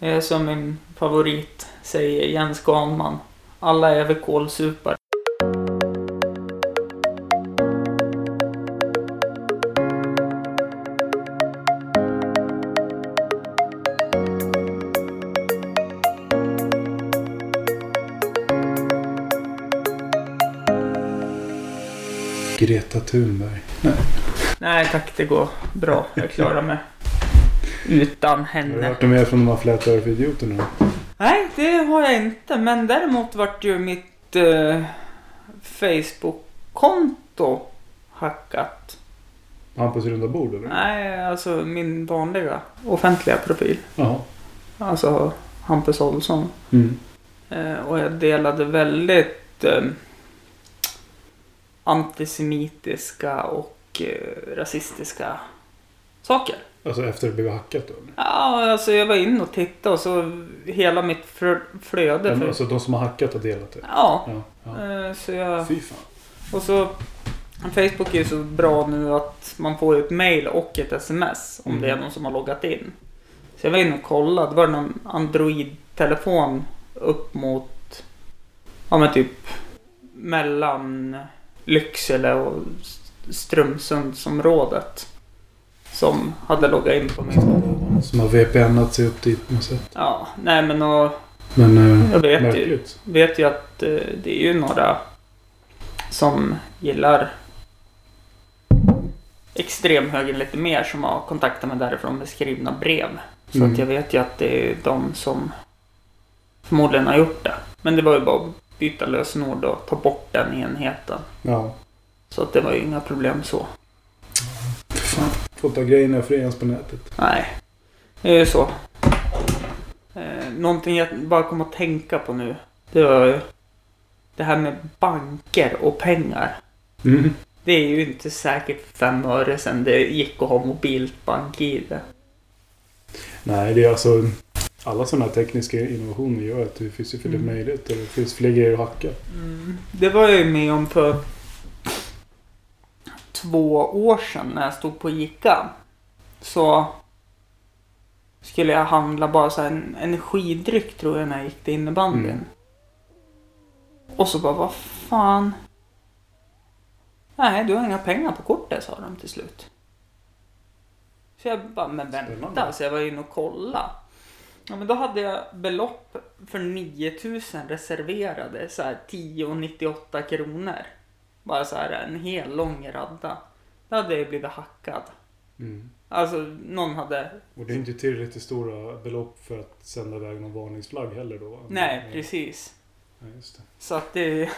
Det är som min favorit säger, Jens Ganman. Alla är väl kålsupare. Greta Thunberg. Nej tack, det går bra. Jag klarar mig. Utan Har du henne. hört mer från de här flätare för idioterna? Nej, det har jag inte. Men däremot vart ju mitt eh, Facebook-konto hackat. Hampus runda bord eller? Nej, alltså min vanliga offentliga profil. Jaha. Alltså Hampus Olsson. Mm. Eh, och jag delade väldigt eh, antisemitiska och eh, rasistiska saker. Alltså efter det blev hackat då? Ja, alltså jag var inne och tittade och så hela mitt flö- flöde. Ja, men Alltså de som har hackat har delat det? ja, Ja. ja. eh, så jag... Fy fan. Och så Facebook är ju så bra nu att man får ett mail och ett sms om Mm. det är någon som har loggat in. Så jag var inne och kollade. Det var någon Android-telefon upp mot ja men typ mellan Lycksele och Strömsundsområdet. Som hade loggat in på min. Som har VPNat sig upp dit på något sätt. Ja, nej men och Men eh, jag vet ju, märkligt. vet ju att eh, det är ju några som gillar extremhögern lite mer som har kontaktat mig därifrån med skrivna brev. Så Mm. att jag vet ju att det är de som förmodligen har gjort det. Men det var ju bara att byta lösenord och ta bort den enheten. Ja. Så att det var ju inga problem så. Fan. Fota grejerna frians på nätet. Nej, det är ju så. Eh, någonting jag bara kom att tänka på nu. Det var ju det här med banker och pengar. Mm. Det är ju inte säkert fem öre sedan det gick att ha mobilt bank-id. Nej, det är alltså... Alla sådana här tekniska innovationer gör att det finns ju fler Mm. möjligheter. Det finns fler grejer att hacka. Det var jag ju med om för två år sedan när jag stod på Ica. Så skulle jag handla bara så här en energidryck tror jag när jag gick till innebandyn. Mm. Och så bara, vad fan. Nej, du har inga pengar på kortet sa de till slut. Så jag bara, men vänta. Så jag var inne och kolla. Ja, men då hade jag belopp för 9000 reserverade, så här 10,98 kronor. Bara så här en hel lång radda. Då hade jag blivit hackad. Mm. Alltså, någon hade... Och det är inte tillräckligt stora belopp för att sända iväg någon varningsflagg heller då? Nej, precis. Ja, just det. Så att det,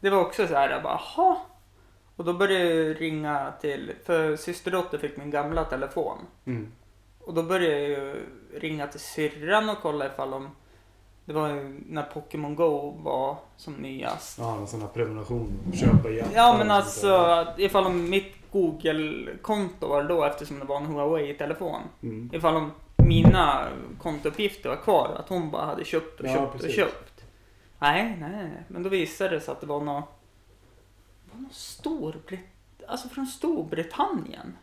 det var också så här, jag bara, jaha. Och då började jag ringa till, för systerdotter fick min gamla telefon. Mm. Och då började jag ju ringa till syrran och kolla ifall de, det var när Pokémon Go var som nyast. Ja, här prenumeration. Köpa igen. Ja men alltså ifall om mitt Google-konto var då eftersom det var en Huawei-telefon. Mm. Ifall om mina kontouppgifter var kvar, att hon bara hade köpt och Ja, köpt och precis. köpt. Nej, nej. Men då visade det sig att det var något, det var något Storbrit... alltså från Storbritannien.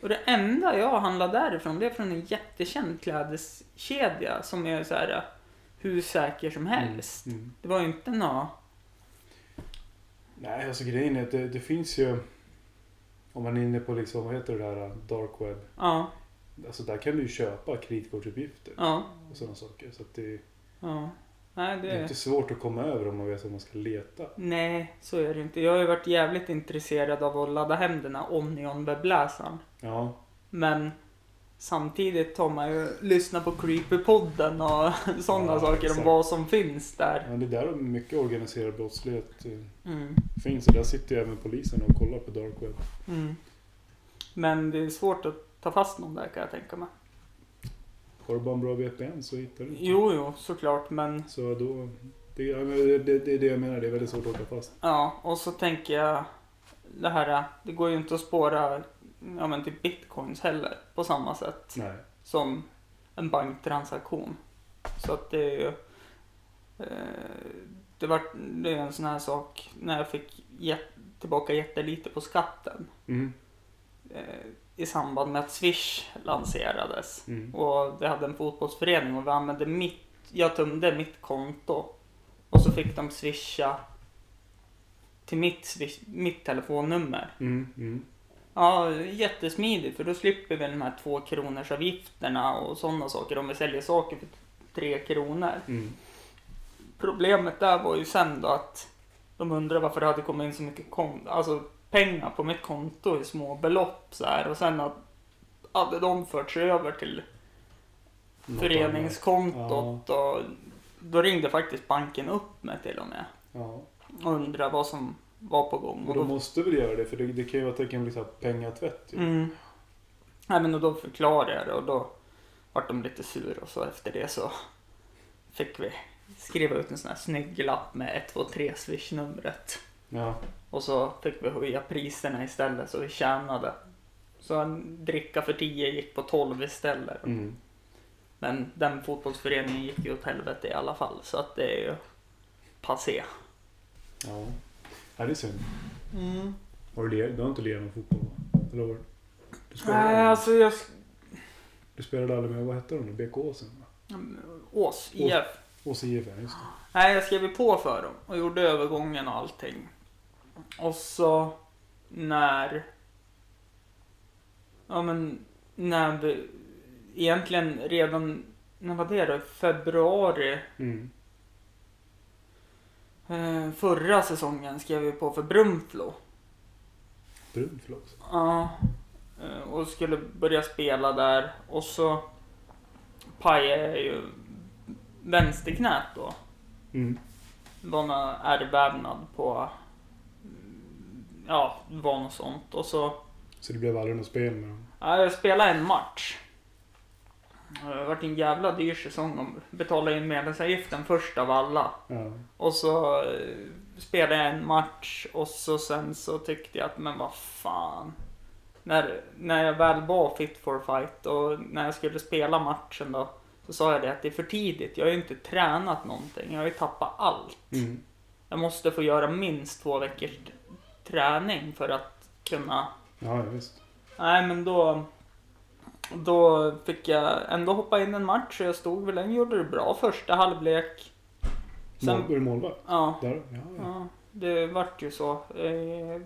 Och det enda jag handlade därifrån, det är från en jättekänd klädeskedja som är så här hur säker som helst. Mm. Det var ju inte något... Nej, alltså grejen är att det, det finns ju... Om man är inne på liksom, vad heter det där, dark web. Ja, Alltså där kan du ju köpa kreditkortsuppgifter ja, och sådana saker. Så att det, ja. Nej, det är det... inte svårt att komma över om man vet att man ska leta. Nej, så är det inte. Jag har ju varit jävligt intresserad av att ladda hem den här Omnion-webbläsaren. Ja, Men samtidigt har man ju lyssnat på Creepypodden och sådana Ja, saker exakt. om vad som finns där. ja det där är mycket organiserad brottslighet eh, Mm. finns. Och där sitter ju även polisen och kollar på dark web. Mm. Men det är svårt att ta fast någon där kan jag tänka mig. Har du bara en bra VPN så hittar du inte. Jo, jo, såklart. Men Så då... Det, det, det, det är det jag menar, det är väldigt svårt att åka fast. ja, och så tänker jag det här, det går ju inte att spåra ja, men typ bitcoins heller på samma sätt. Nej. som en banktransaktion. Så att det är ju... Eh, det, var, det är en sån här sak när jag fick get, tillbaka jättelite på skatten. Mm. Eh, i samband med att Swish lanserades. Mm. Och vi hade en fotbollsförening och vi använde mitt, jag tömde mitt konto. Och så fick de swisha till mitt, swish, mitt telefonnummer. Mm. Ja, jättesmidigt för då slipper vi de här två kronors avgifterna och sådana saker om vi säljer saker för tre kronor. Mm. Problemet där var ju sen då att de undrade varför det hade kommit in så mycket kon- alltså pengar på mitt konto i små belopp så här och sen att hade de förts över till Något föreningskontot och då ringde faktiskt banken upp mig till och med. Ja. och undrade vad som var på gång. Och Och de då, måste väl göra det för det, det kan ju vara tecken på liksom pengatvätt. Ju. mm, nej, men och då förklarade jag det och då vart de lite sur och så efter det så fick vi skriva ut en sån här snygg lapp med 123 swish-numret. Ja. Och så fick vi höja priserna istället så vi tjänade. Så en dricka för 10 gick på 12 istället. Mm. Men den fotbollsföreningen gick ju åt helvete i alla fall så att det är ju passé. Ja. Ja, det är synd. Har du, du har inte lirat någon fotboll va? Eller det? Du spelade, Nej, alltså jag... du spelade aldrig med, vad hette de nu? BK Åsen? Ås, IF. Ås IF, ja just det. Nej, jag skrev på för dem och gjorde övergången och allting. Och så när... Ja men när vi... Egentligen redan... När var det då? Februari Mm. Eh, förra säsongen skrev vi på för Brunflo. Brunflo också. Ja. eh, Och skulle börja spela där och så pajade jag ju vänsterknät då. Mm. Det var någon ärrvävnad på... Ja, det var något sånt. Och så... Så det blev aldrig något spel med dem? Ja, jag spelade en match. Det har varit en jävla dyr säsong. om Betalade in medlemsavgiften först av alla. Ja. Och så eh, spelade jag en match och så sen så tyckte jag att men vad fan. När, när jag väl var fit for fight och när jag skulle spela matchen då. Så sa jag det att det är för tidigt. Jag har ju inte tränat någonting. Jag har ju tappat allt. Mm. Jag måste få göra minst två veckors träning för att kunna... Ja, visst. Nej, men då... Då fick jag ändå hoppa in en match och jag stod väl, den gjorde det bra första halvlek. Sen- Mål, målvakt? Ja, Där? Ja, ja. ja det vart ju så. Eh,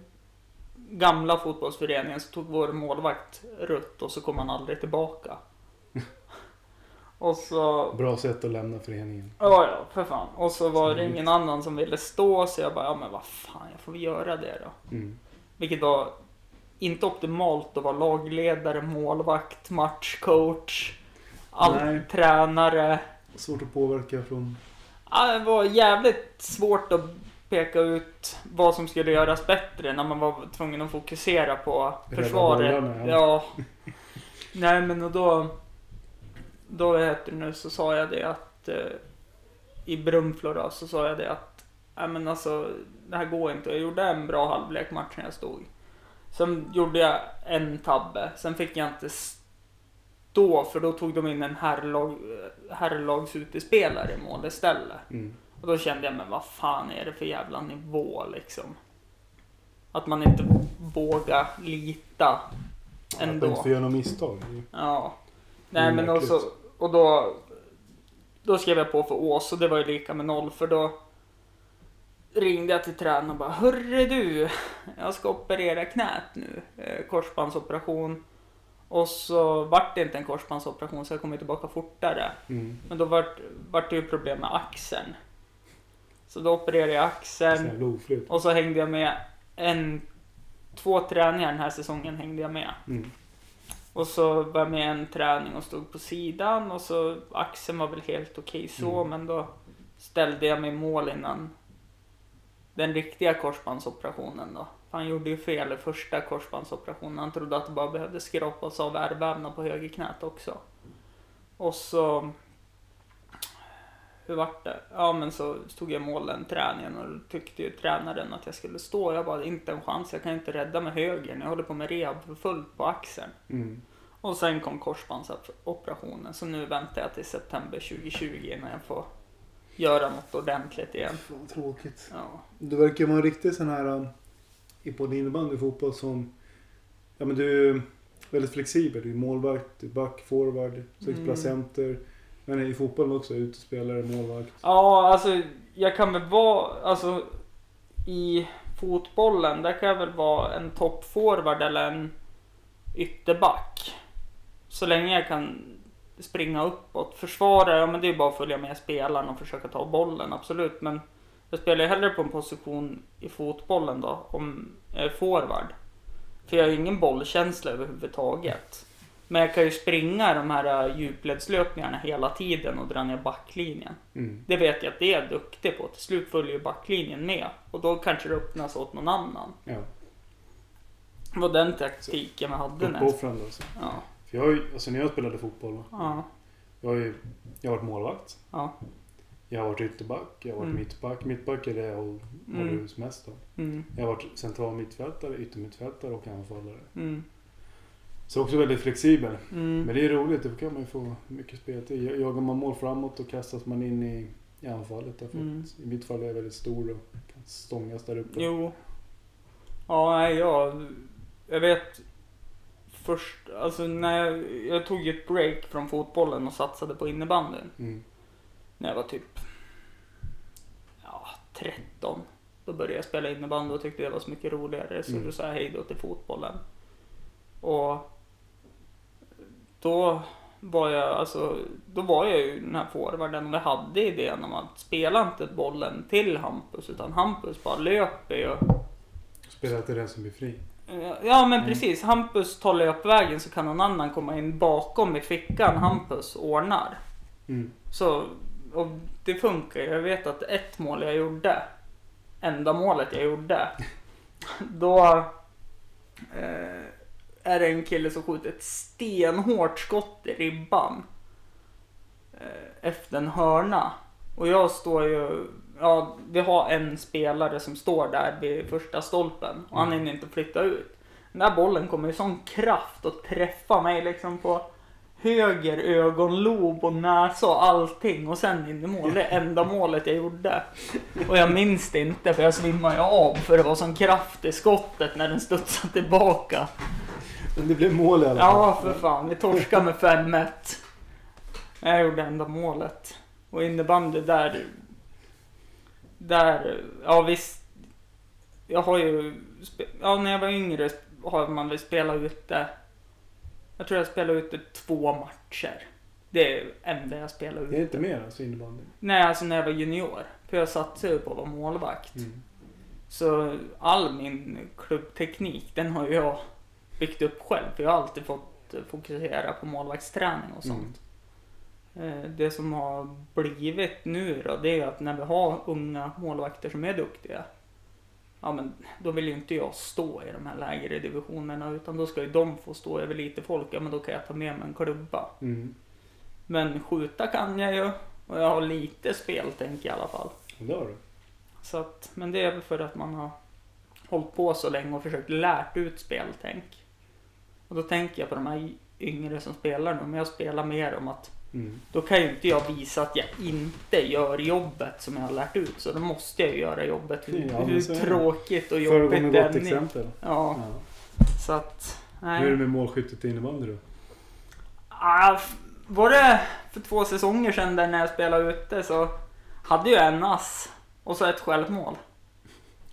gamla fotbollsföreningen så tog vår målvakt rött och så kom han aldrig tillbaka. och så... Bra sätt att lämna föreningen. Ja, ja, för fan. Och så var det ingen annan som ville stå så jag bara, ja men vad fan, jag får väl göra det då. Mm. Vilket var inte optimalt att vara lagledare, målvakt, matchcoach, all tränare. Svårt att påverka från... Ja, det var jävligt svårt att peka ut vad som skulle göras bättre när man var tvungen att fokusera på Rädda försvaret. bollarna, ja. ja. Nej men och då, då heter det nu så sa jag det att eh, i Brunflo då, så sa jag det att nej men alltså det här går inte. Jag gjorde en bra halvlek match när jag stod. Sen gjorde jag en tabbe. Sen fick jag inte stå för då tog de in en herrlag, herrlagsutespelare i mål istället. Mm. Och då kände jag, men vad fan är det för jävla nivå liksom? Att man inte vågar lita Att man ändå. inte får göra några misstag. Ja. Nej men också, och då, då skrev jag på för Ås och det var ju lika med noll för då ringde jag till tränaren och bara Hörru du, jag ska operera knät nu, eh, korsbandsoperation. Och så vart det inte en korsbandsoperation så jag kom tillbaka fortare. Mm. Men då vart, vart det ju problem med axeln. Så då opererade jag axeln och så hängde jag med en, två träningar den här säsongen hängde jag med. Mm. Och så var jag med en träning och stod på sidan och så axeln var väl helt okej så Mm. men då ställde jag mig mål innan den riktiga korsbandsoperationen då. Han gjorde ju fel i första korsbandsoperationen. Han trodde att det bara behövde skrapas av ärrvävnad på högerknät också. Och så... Hur vart det? Ja men så stod jag i mål den träningen och tyckte ju tränaren att jag skulle stå. Jag bara, inte en chans. Jag kan inte rädda med högern. Jag håller på med rehab för fullt på axeln. Mm. Och sen kom korsbandsoperationen. Så nu väntar jag till september 2020 innan jag får göra något ordentligt igen. Fan, tråkigt. Ja. Du verkar vara en riktig sån här... um, I både innebandy och fotboll som... Ja men du... väldigt flexibel. Du är målvakt, du är back, forward, sex Mm. mm. center. Men i fotbollen också, utespelare, målvakt. Ja, alltså jag kan väl vara, alltså i fotbollen, där kan jag väl vara en toppforward eller en ytterback. Så länge jag kan springa uppåt. Försvara, ja men det är bara att följa med spelaren och försöka ta bollen, absolut. Men jag spelar ju hellre på en position i fotbollen då, om jag är forward. För jag har ju ingen bollkänsla överhuvudtaget. Men jag kan ju springa de här äh, djupledslöpningarna hela tiden och dra ner backlinjen. Mm. Det vet jag att det är jag duktig på. Till slut följer ju backlinjen med. Och då kanske det öppnas åt någon annan. Ja, Det var den taktiken vi hade uppoffrande alltså. Ja, För jag alltså när jag spelade fotboll, ja, jag har jag har varit målvakt. ja. Jag har varit ytterback, jag har varit Mm. mittback. Mittback är det jag håller Mm. mm. mest av. Mm, Jag har varit central mittfältare, yttermittfältare och anfallare. mm, Så också väldigt flexibel. mm. Men det är roligt, då kan man ju få mycket speltid. Jagar man mål framåt då kastas man in i, i anfallet. Därför Mm. I mitt fall är jag väldigt stor och kan stångas där uppe. Jo. Ja, nej, jag, jag vet först, alltså när jag, jag tog ju ett break från fotbollen och satsade på innebandyn. Mm. När jag var typ ja, 13. Då började jag spela innebandy och tyckte det var så mycket roligare. Så Mm. då sa jag hej då till fotbollen. Och då var jag alltså, då var jag ju den här forwarden och jag hade idén om att spela inte bollen till Hampus utan Hampus bara löper ju. Spela till den som blir fri. Ja men Mm. precis, Hampus tar löpvägen så kan någon annan komma in bakom i fickan Hampus ordnar. Mm. Så, och det funkar Jag vet att ett mål jag gjorde, enda målet jag gjorde, då eh, är det en kille som skjuter ett stenhårt skott i ribban eh, efter en hörna. Och jag står ju, ja vi har en spelare som står där vid första stolpen och han hinner inte flytta ut. Den där bollen kommer i sån kraft att träffa mig liksom på höger ögonlob och näsa och allting och sen in i mål. Det enda målet jag gjorde. Och jag minns det inte för jag svimmade ju av för det var sån kraft i skottet när den studsade tillbaka. Men det blev mål i alla fall. Ja, för fan. Vi torskade med 5-1. Jag gjorde enda målet. Och innebandy där... Där, ja visst. Jag har ju... Ja, när jag var yngre har man väl spelat ute. Jag tror jag spelade ute två matcher. Det är enda jag spelar Det är ute. inte mer alltså innebandy. Nej, alltså när jag var junior. För jag satsade ju på att vara målvakt. Mm. Så all min klubbteknik, den har jag byggt upp själv. För jag har alltid fått eh, fokusera på målvaktsträning och sånt. Eh, Det som har blivit nu då, det är att när vi har unga målvakter som är duktiga. Ja men då vill ju inte jag stå i de här lägre divisionerna utan då ska ju de få stå över lite folk. Ja men då kan jag ta med mig en klubba. Mm. Men skjuta kan jag ju. Och jag har lite speltänk i alla fall. Det har du. Så att, men det är väl för att man har hållit på så länge och försökt lärt ut speltänk. Och då tänker jag på de här yngre som spelar nu. Men jag spelar mer om att Mm. då kan ju inte jag visa att jag inte gör jobbet som jag har lärt ut. Så då måste jag ju göra jobbet. Hur, Ja, hur är tråkigt och jobbigt med det gott än är. exempel. Ja, Ja. så att... Hur är det Nej. med målskyttet i innebandy då? Ah, var det för två säsonger sedan där när jag spelade ute så hade jag en ass och så ett självmål.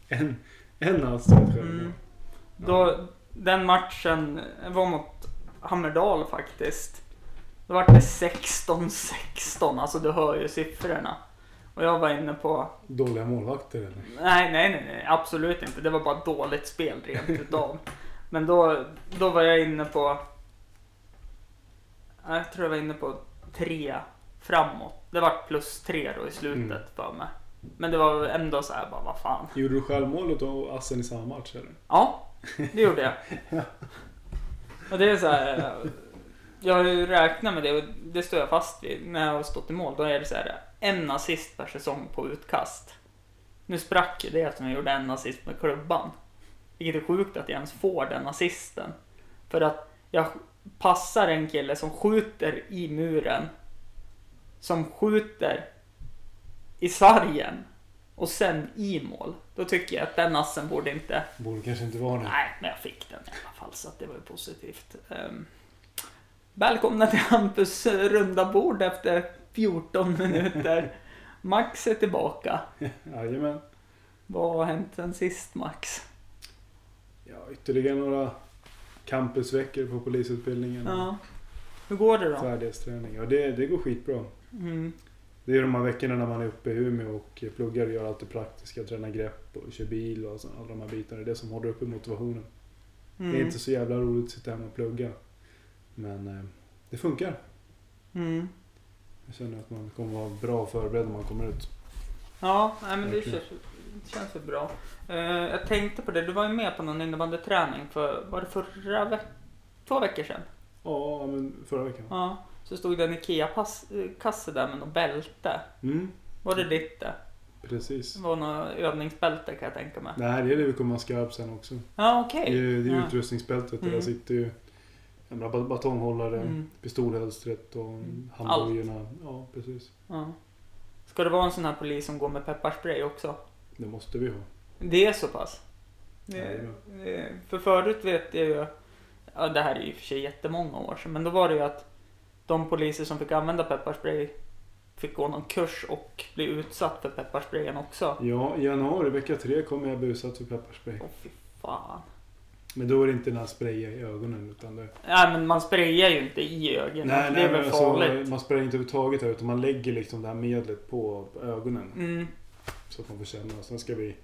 En, en alltså ett självmål. Mm. Då, den matchen var mot Hammerdal faktiskt. Då var det 16-16, alltså du hör ju siffrorna. Och jag var inne på, Dåliga målvakter eller? nej nej nej, nej absolut inte. Det var bara dåligt spel rent utav. Men då, då var jag inne på, jag tror jag var inne på tre framåt. Det var plus tre då i slutet Mm. för mig. Men det var ändå så här bara, vad fan. Gjorde du självmålet och assen i samma match eller? Ja, det gjorde jag. Och det är så här. Jag har ju räknat med det och det står jag fast vid när jag har stått i mål. Då är det så här en assist per säsong på utkast. Nu sprack ju det eftersom jag gjorde en assist med klubban. Vilket är sjukt att jag ens får den assisten. För att jag passar en kille som skjuter i muren. Som skjuter i sargen. och sen i mål. Då tycker jag att den assen borde inte... Borde kanske inte vara det. Nej, men jag fick den i alla fall så att det var ju positivt. Um, välkomna till Hampus runda bord efter 14 minuter. Max är tillbaka. Jajamän. Vad har hänt sen sist Max? Ja, ytterligare några campusveckor på polisutbildningen. Ja. Hur går det då? Färdighetsträning. Ja, det, det går skitbra. Mm. Det är de här veckorna när man är uppe i Umeå och pluggar och gör allt det praktiska. Tränar grepp och kör bil och alla de här bitarna. Det är det som håller uppe motivationen. Mm. Det är inte så jävla roligt att sitta hemma och plugga. Men eh, det funkar. Mm. Jag känner att man kommer vara bra förberedd när man kommer ut. Ja, nej, men det känns, det känns väl bra. Eh, jag tänkte på det, du var ju med på någon innebandyträning för, var det förra veck två veckor sedan? Ja, men förra veckan. Ja. Så stod det en IKEA-kasse där med något bälte. Mm, Var det ditt det? precis. Det var något övningsbälte kan jag tänka mig. Nej, det är det vi kommer att skarp sen också. Ja, okej. Det är, det är Ja. utrustningsbältet. Där Mm. sitter ju jag menar, bat- batonghållare, Mm. pistolhölstret och Mm. handbojorna. Ja, precis. Ja. Ska det vara en sån här polis som går med pepparspray också? Det måste vi ha. Det är så pass? Det, det, för förut vet jag ju, ja det här är ju för sig jättemånga år sedan, men då var det ju att de poliser som fick använda pepparspray fick gå någon kurs och bli utsatt för pepparsprayen också. Ja, i januari, vecka tre, kommer jag bli utsatt för pepparspray. Åh fy fan. Men då är det inte den här spraya i ögonen utan det... Nej men man sprayar ju inte i ögonen, Nej, det nej, är väl men farligt. alltså, man sprayar inte överhuvudtaget här utan man lägger liksom det här medlet på ögonen. Mm, Så att man får känna. Sen ska vi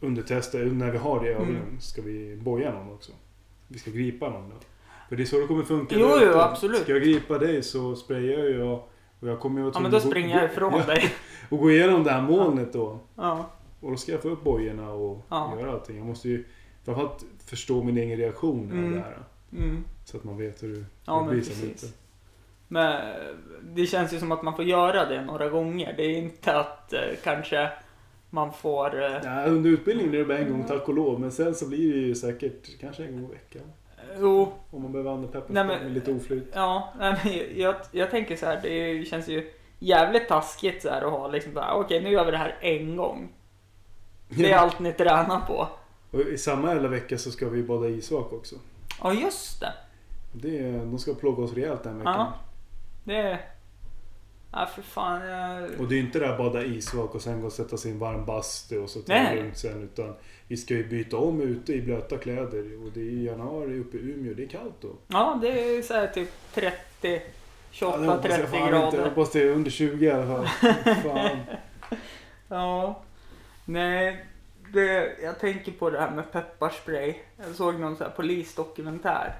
undertesta, när vi har det i ögonen, Mm. ska vi boja någon också. Vi ska gripa någon då. För det är så det kommer funka. Jo, jo, absolut. Ska jag gripa dig så sprayar jag och jag kommer ju att ja men då springer jag ifrån dig. Och gå igenom det här molnet då. Ja, Och då ska jag få upp bojorna och Ja. göra allting. Jag måste ju framförallt förstå min egen reaktion av Mm. det här. mm. Så att man vet hur, hur Ja, det blir sen ute. Men det känns ju som att man får göra det några gånger. Det är inte att eh, kanske man får... Eh, Ja, under utbildningen är det bara en gång tack och lov. Men sen så blir det ju säkert kanske en gång i veckan. jo, Om man behöver använda pepparspray med lite oflyt. ja, nej, men jag, jag tänker så här. Det känns ju jävligt taskigt så här att ha liksom bara, okej nu gör vi det här en gång. Det är Ja. allt ni tränar på. Och i samma jävla vecka så ska vi bada isvak också. Ja, just det. Det är, de ska plåga oss rejält den veckan. Ja. Det är... Ja, för fan. Jag... Och det är inte det här bada isvak och sen gå och sätta sig i en varm bastu och så ta det lugnt sen. Utan vi ska ju byta om ute i blöta kläder. Och det är i januari uppe i Umeå. Det är kallt då. Ja, det är så här typ 30, Ja, det 28, hoppas jag 30 fan Inte. Jag grader. hoppas det är under 20 i alla fall. fan. Ja. Nej, det, jag tänker på det här med pepparspray. Jag såg någon så här polisdokumentär.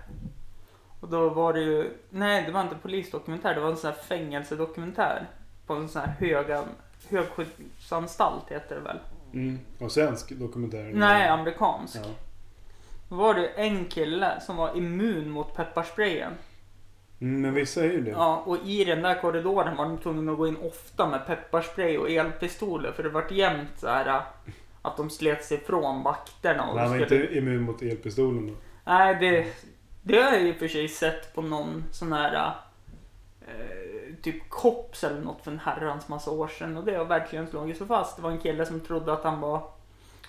Och då var det ju, nej det var inte polisdokumentär, det var en sån här fängelsedokumentär. På en sån här höga, högskyddsanstalt heter det väl? Mm. Och svensk dokumentär. Nej, amerikansk. Ja. Då var det en kille som var immun mot pepparsprayen. Mm, men vissa är ju det. Ja, och i den där korridoren var de tvungna att gå in ofta med pepparspray och elpistoler för det vart jämt så här att de slet sig ifrån vakterna. Och Men han var skulle... inte immun mot elpistolen då. Nej, det, det har jag i och för sig sett på någon sån här eh, typ kops eller något för en herrans massa år sedan och det har verkligen slagit sig fast. Det var en kille som trodde att han var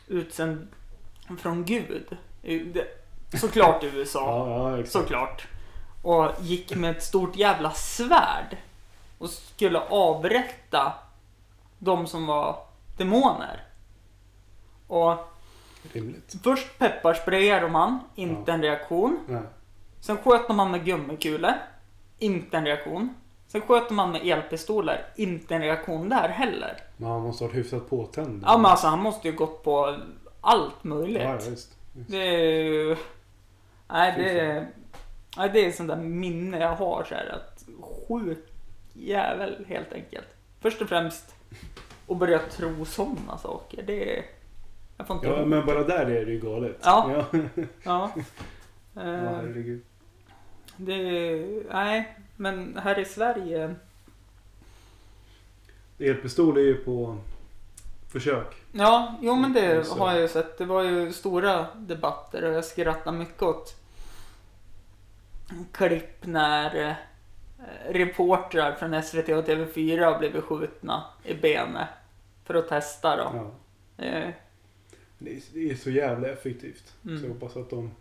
utsänd från Gud. Såklart i USA. Ja, ja. Såklart. Och gick med ett stort jävla svärd. Och skulle avrätta de som var demoner. Och Rimligt. först pepparsprayade de han, inte Ja. en reaktion. Nej. Sen sköt han med gummikulor, inte en reaktion. Sen sköt han med elpistoler, inte en reaktion där heller. Men han måste ha varit hyfsat påtänd. Ja men alltså han måste ju gått på allt möjligt. Ja, ja, visst. Det är ju... Nej, det är... Nej, det är sånt där minne jag har så här att sjuk jävel helt enkelt. Först och främst att börja tro sådana saker. Det är... Jag får inte Ja, ihop. men bara där är det ju galet. Ja. ja. Ja. Eh, herregud. det är... Nej, men här i Sverige... Elpistol är ju på försök. Ja, jo men det Så. har jag ju sett. Det var ju stora debatter och jag skrattade mycket åt klipp när eh, reportrar från SVT och TV4 har blivit skjutna i benet för att testa då. Ja. Det är, så jävla effektivt. Mm. Så jag hoppas att de,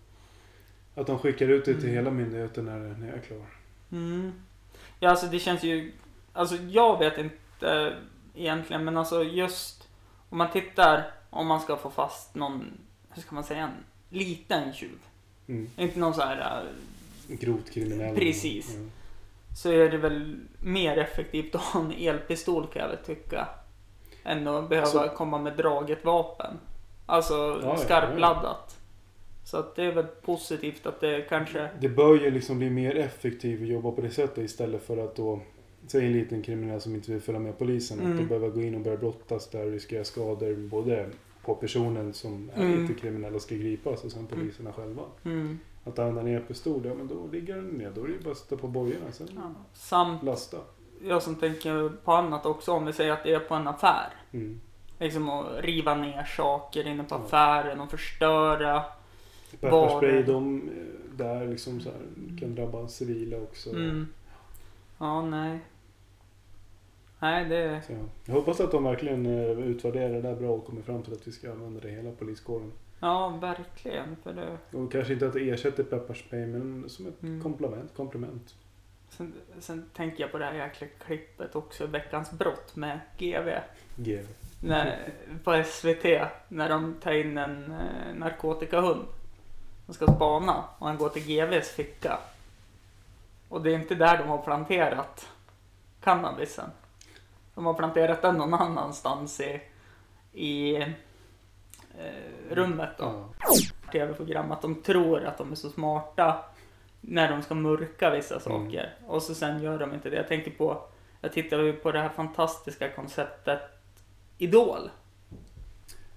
att de skickar ut det till Mm. hela myndigheten när, när jag är klar. Mm. Ja, alltså det känns ju... Alltså jag vet inte eh, egentligen, men alltså just om man tittar om man ska få fast någon, hur ska man säga, en liten tjuv. Mm. Inte någon så här, eh, Grovt kriminell. Precis. Ja. så är det väl mer effektivt att ha en elpistol kan jag väl tycka. Än att behöva Så- komma med draget vapen. Alltså Ja, skarpladdat. Så att det är väl positivt att det kanske... Det bör ju liksom bli mer effektivt att jobba på det sättet istället för att då Säg en liten kriminell som inte vill följa med polisen. Att Mm. de behöver gå in och börja brottas där och riskera skador både på personen som är Mm. inte kriminell och ska gripas och sen poliserna själva. Mm, Att använda en elpistol, ja men då ligger den ner. Då är det ju bara att sätta på bojorna sen ja. Samt lasta. jag som tänker på annat också. Om vi säger att det är på en affär. Mm. Liksom att riva ner saker inne på affären och förstöra. Pepparspray, de eh, där liksom så här, kan drabba civila också. Mm. Ja, nej. Nej, det... Så, ja. Jag hoppas att de verkligen eh, utvärderar det där bra och kommer fram till att vi ska använda det hela poliskåren. Ja, verkligen. För det... Och kanske inte att det ersätter pepparspray men som ett Mm. komplement. komplement. Sen, sen tänker jag på det här jäkla klippet också, Veckans brott med GV. GV. När, på SVT, när de tar in en eh, narkotikahund. De ska spana och han går till GVs ficka. Och det är inte där de har planterat cannabisen. De har planterat den någon annanstans i, i eh, rummet då. Tv-program att de tror att de är så smarta när de ska mörka vissa Mm. saker. Och så sen gör de inte det. Jag tänker på, jag tittade ju på det här fantastiska konceptet Idol.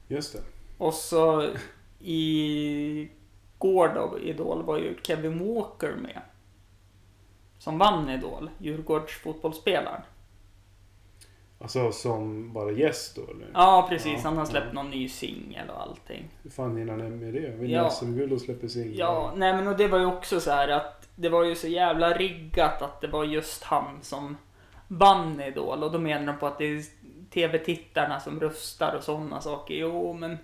Just det. Och så i går då, Idol var ju Kevin Walker med. Som vann Idol, Djurgårds fotbollsspelaren. Alltså som bara gäst då eller? Ja precis, Ja, han har släppt ja. någon ny singel och allting. Hur fan hinner han med det? Vinner Ja. SM-guld och släpper singlar? Ja, nej men och det var ju också så här att det var ju så jävla riggat att det var just han som vann Idol och då menar de på att det är tv-tittarna som röstar och sådana saker. Jo, men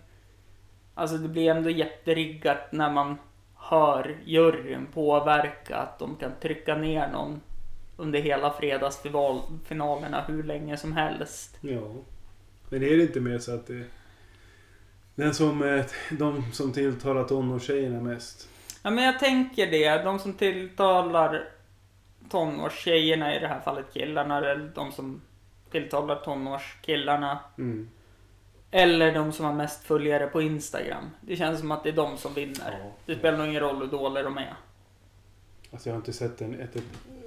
alltså det blir ändå jätteriggat när man hör juryn påverka att de kan trycka ner någon under hela fredagsfinalerna hur länge som helst. Ja. Men är det inte mer så att det... Den som, eh, de som tilltalar tonårstjejerna mest. Ja, men jag tänker det. De som tilltalar tonårstjejerna, i det här fallet killarna, eller de som tilltalar tonårskillarna. Mm. Eller de som har mest följare på Instagram. Det känns som att det är de som vinner. Ja. Det spelar nog ingen roll hur dåliga de är. Alltså jag har inte sett en, ett, ett,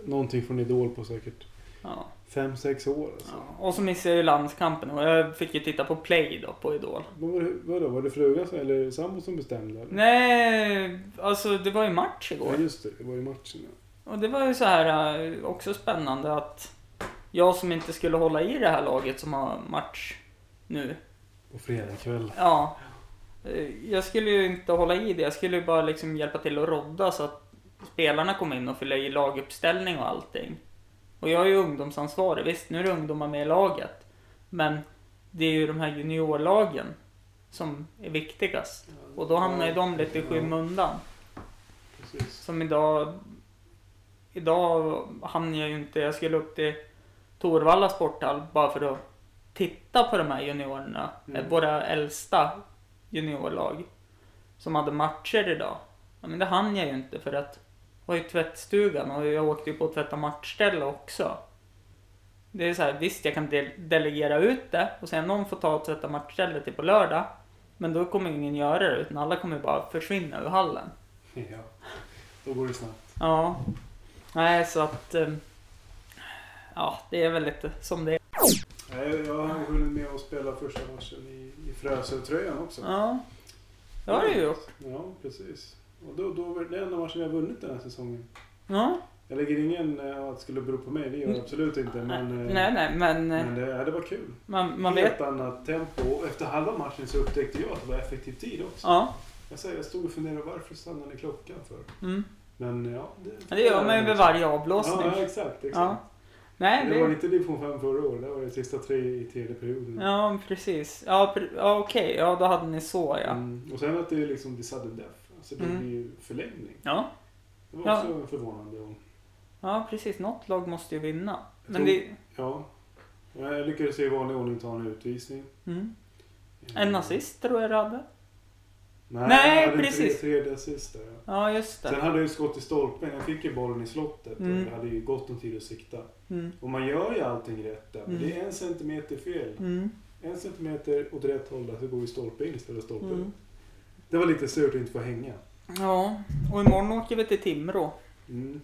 någonting från Idol på säkert Ja. fem sex år. Alltså. Ja. Och så missade jag ju landskampen och jag fick ju titta på Play då på Idol. Men Var det, vadå, var det frugan eller sambo som bestämde? Eller? Nej, alltså det var ju match igår. Ja just det, det var ju matchen. Ja. Och det var ju så här eh, också spännande att jag som inte skulle hålla i det här laget som har match nu. På fredag kväll. Ja. eh, Jag skulle ju inte hålla i det. Jag skulle ju bara liksom hjälpa till att rodda så att spelarna kom in och fylla i laguppställning och allting. Och jag är ju ungdomsansvarig. Visst, nu är det ungdomar med i laget. Men det är ju de här juniorlagen som är viktigast. Och då hamnar ju de lite i skymundan. Precis. Som idag... Idag hann jag ju inte... Jag skulle upp till Torvalla sporthall bara för att titta på de här juniorerna. Mm. Våra äldsta juniorlag. Som hade matcher idag. Ja, men det hann jag ju inte för att jag var i tvättstugan och jag åkte ju på att tvätta matchställe också. Det är så här, visst jag kan de- delegera ut det och sen någon får ta och tvätta matchstället till på lördag. Men då kommer ingen göra det utan alla kommer bara försvinna ur hallen. Ja. Då går det snabbt. Ja. Nej, så att... Ja, det är väl lite som det är. Nej, jag har hunnit med att spela första matchen i, i Frösötröjan också. Ja. Det har du gjort. Ja, precis. Och då, då det enda matchen vi har vunnit den här säsongen. Ja. Jag lägger ingen eh, att det skulle bero på mig, det gör jag Mm. absolut inte. Men, eh, Nej, nej, men, eh, men det, ja, det var kul. man, man Helt vet... annat tempo. Och efter halva matchen så upptäckte jag att det var effektiv tid också. Ja. Jag, säger, jag stod och funderade varför stannade ni klockan för? Mm. Men ja, det, Ja, Det gör man ju vid varje avblåsning. Ja, exakt. exakt. Ja. Nej, Det var det... inte division 5 förra året. Det var det sista tre i tredje perioden. Ja, precis. Ja, pre- ja okej. Ja, då hade ni så ja. Mm. Och sen att det är liksom the sudden death. Alltså det Mm. blir ju förlängning. Ja, Det var Ja. också förvånande. Och, ja precis. Något lag måste ju vinna. Jag Men tror- det... ja. Jag lyckades i vanlig ordning ta en utvisning. Mm. En assist tror jag du hade. Nej, Nej, hade precis. Tre, tre assist där, ja. Ja, just Sen det. hade jag ju skott i stolpen. Jag fick ju bollen i slottet Mm. och jag hade ju gott om tid att sikta. Mm. Och man gör ju allting rätt där. Men Mm. det är en centimeter fel. Mm. En centimeter åt rätt håll där så går ju stolpe in istället för stolpe ut. Mm. Det var lite surt att inte få hänga. Ja, och imorgon åker vi till Timrå Mm.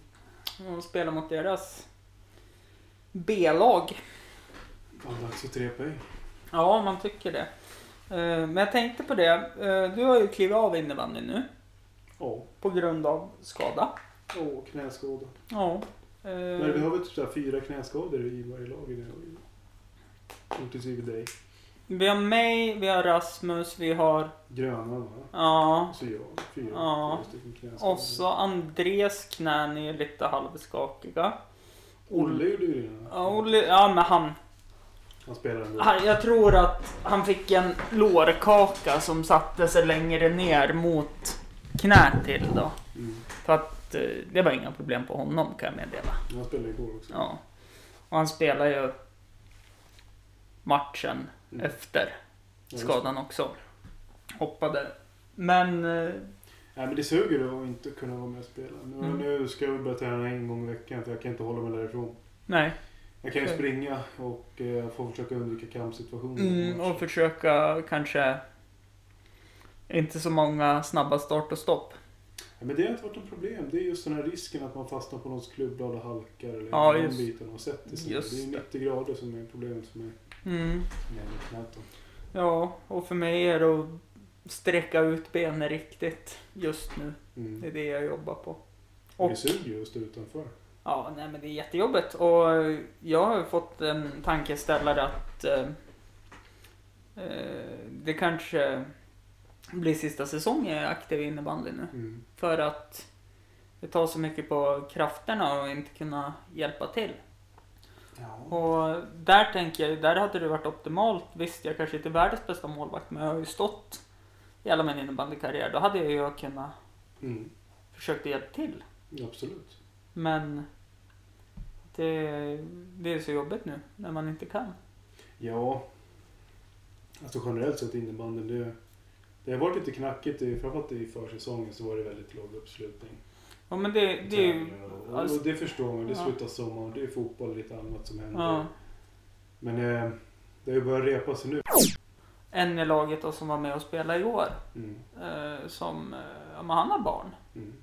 och spelar mot deras B-lag. Ja, dags att tre poäng. Ja, man tycker det. Eh, Men jag tänkte på det. Eh, Du har ju klivit av innebandyn nu Ja. på grund av skada. Åh, knäskada. Ja. eh, Men vi har väl typ så fyra knäskador i varje lag nu. Inklusive dig. Vi har mig, vi har Rasmus, vi har... Gröna va? Ja. Så jag. Fyra, Ja. fyra. Och så Andres knän är lite halvskakiga. Olle gjorde ju det. Ja, Olle, ja men han, Han spelar ändå. han... Jag tror att han fick en lårkaka som satte sig längre ner mot knät till då. Mm. För att eh, det var inga problem på honom kan jag meddela. Han spelade igår också. Ja. Och han spelar ju matchen Mm. efter skadan också. Hoppade. Men eh, Nej men det suger att inte kunna vara med och spela. Nu, Mm. nu ska jag börja träna en gång i veckan för jag kan inte hålla mig därifrån. nej. Jag kan ju springa och eh, får försöka undvika kampsituationer. Mm, och försöka kanske inte så många snabba start och stopp. Ja, men det har inte varit något problem. Det är just den här risken att man fastnar på någons klubbblad och halkar. Eller Ja, den just- biten och sätter sig. just det är det. 90 grader som är problemet för mig. Mm. Ja, och för mig är det att sträcka ut benen riktigt just nu. Mm. Det är det jag jobbar på. Och... Det suger ju att stå utanför. Ja, nej men det är jättejobbigt och jag har fått en tankeställare att eh, eh, det kanske blir sista säsongen jag är aktiv i innebandy nu. Mm. För att det tar så mycket på krafterna och inte kunna hjälpa till. Ja. Och där tänker jag, där hade det varit optimalt. Visst, jag kanske inte är världens bästa målvakt, men jag har ju stått i hela min innebandykarriär. Då hade jag ju kunnat Mm. försöka hjälpa till. Absolut. Men det, det är så jobbigt nu när man inte kan. Ja. Alltså generellt sett innebandyn det, det har varit lite knackigt. i- Framförallt i försäsongen så var det väldigt låg uppslutning. Ja men det, det är ju... Träningar och, alltså- och det förstår man. Det Ja. slutar sommaren. Det är fotboll och lite annat som händer. Ja, Men eh, det har ju börjat repa sig nu. en i laget då som var med och spelade igår. Mm. Eh, som, eh, ja, men han har barn. Mm.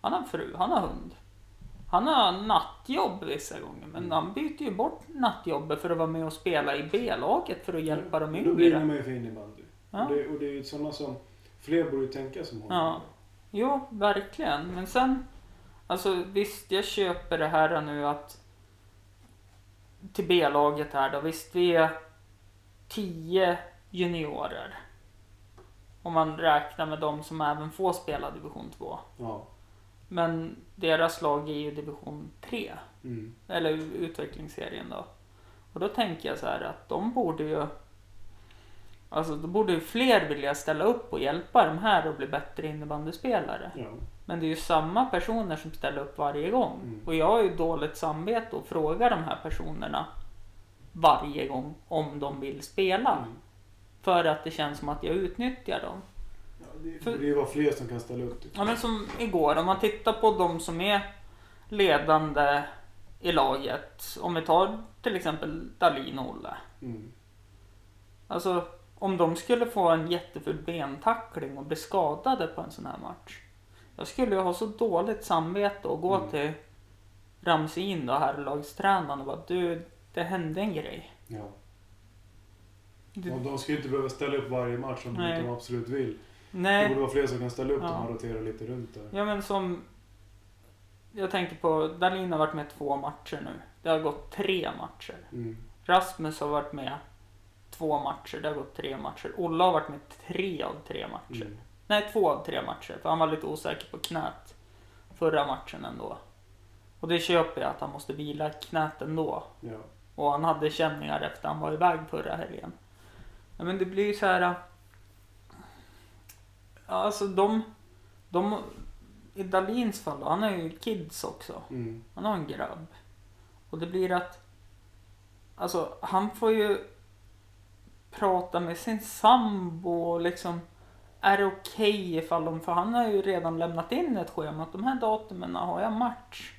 Han har fru, han har hund. Han har nattjobb vissa gånger, men Mm. han byter ju bort nattjobbet för att vara med och spela i B-laget för att hjälpa de Då brinner yngre. man ju för innebandy. Ja. Och, det, och det är ju sådana som... Fler borde tänka som honom. Ja. Jo, verkligen. Men sen, alltså visst, jag köper det här nu att till B-laget här då, visst vi är tio juniorer. Om man räknar med de som även får spela division 2. Ja. Men deras lag är ju division 3. Mm. Eller utvecklingsserien då. Och då tänker jag så här att de borde ju... Alltså då borde ju fler vilja ställa upp och hjälpa de här att bli bättre innebandyspelare. Ja. Men det är ju samma personer som ställer upp varje gång. Mm. Och jag har ju dåligt samvete och frågar de här personerna varje gång om de vill spela. Mm. För att det känns som att jag utnyttjar dem. Det borde ju vara fler som kan ställa upp. tycker Ja men som igår, om man tittar på de som är ledande i laget. Om vi tar till exempel Dalin och Olle. Mm. Alltså om de skulle få en jätteful bentackling och bli skadade på en sån här match. Jag skulle ju ha så dåligt samvete och gå Mm. till Ramsin då, herrlagstränaren och bara du, det hände en grej. Ja. Du, Och de ska ju inte behöva ställa upp varje match om de absolut vill. Det nej, borde vara fler som kan ställa upp Ja. om man roterar lite runt där. ja men som jag tänker på, Dalin har varit med två matcher nu. Det har gått tre matcher. Mm. Rasmus har varit med två matcher, det har gått tre matcher. Olle har varit med tre av tre matcher. Mm. Nej, två av tre matcher. För han var lite osäker på knät förra matchen ändå. Och det köper jag att han måste vila knät ändå. Ja. Och han hade känningar efter han var iväg förra helgen. Ja, men det blir ju så här. Ja, alltså de, de... I Dalins fall då, han har ju kids också. Mm. Han har en grabb. Och det blir att... Alltså, han får ju prata med sin sambo och liksom... Är det okej ifall de... För han har ju redan lämnat in ett schema att de här datumen har jag match.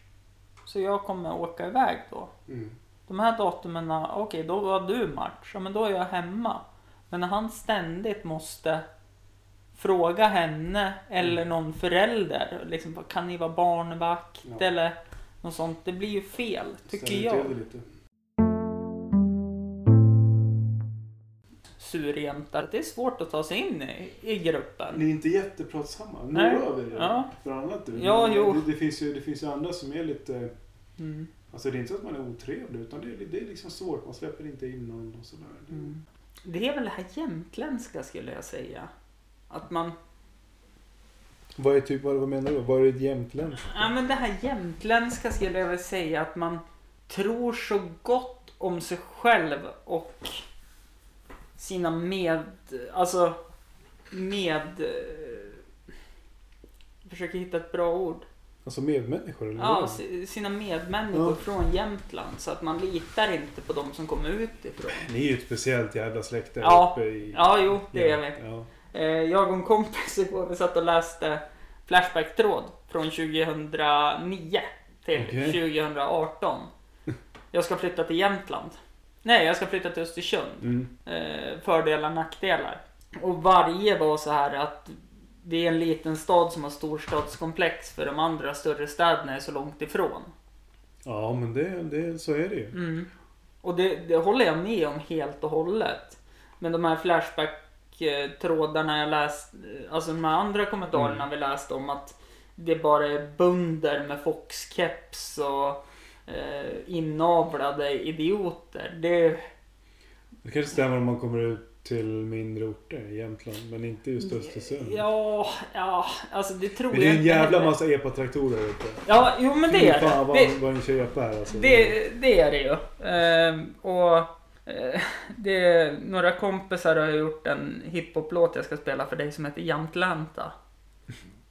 Så jag kommer åka iväg då. Mm. De här datumen, okej då har du match. Ja men då är jag hemma. Men när han ständigt måste fråga henne eller någon förälder. Liksom, kan ni vara barnvakt Ja. eller något sånt. Det blir ju fel, tycker jag. lite. Surjämtar. Det är svårt att ta sig in i, i gruppen. Ni är inte jättepratsamma. Nej. Några av er Ja. Bland annat du. Ja, jo. Det, det, finns ju, det finns ju andra som är lite... Mm. Alltså det är inte så att man är otrevlig utan det är, det är liksom svårt. Man släpper inte in någon och sådär. Mm. Det är väl det här jämtländska skulle jag säga. Att man... Vad är typ, vad, vad menar du? Vad är det jämtländskt? Ja men det här jämtländska skulle jag väl säga att man tror så gott om sig själv och sina med... Alltså med... eh, Försöker hitta ett bra ord. Alltså medmänniskor eller? Ja, vad? si- sina medmänniskor Ja. från Jämtland. Så att man litar inte på de som kommer utifrån. Ni är ju ett speciellt jävla släkte Ja. uppe i... Ja, jo, det är vi. Ja. Eh, Jag och en kompis igår, vi satt och läste Flashback-tråd från 2009 till Okej. 2018. Jag ska flytta till Jämtland. Nej, jag ska flytta till Östersund. Mm. Eh, fördelar, nackdelar. Och varje var så här att det är en liten stad som har storstadskomplex för de andra större städerna är så långt ifrån. Ja, men det, det, så är det ju. Mm. Och det, det håller jag med om helt och hållet. Men de här Flashback-trådarna jag läst, alltså de här andra kommentarerna Mm. vi läste om att det bara är bönder med foxkeps och eh, inavlade idioter. Det, Det kanske stämmer om man kommer ut till mindre orter i Jämtland, men inte just Östersund. ja, ja, alltså det tror Men det är jag en inte jävla heller. massa epatraktorer här uppe. Ja, jo men det Fy är fan det. vad, det. vad en köpa här alltså. Det, det är det ju. Ehm, och eh, det, några kompisar har gjort en hiphop-låt jag ska spela för dig som heter Jamtlanta.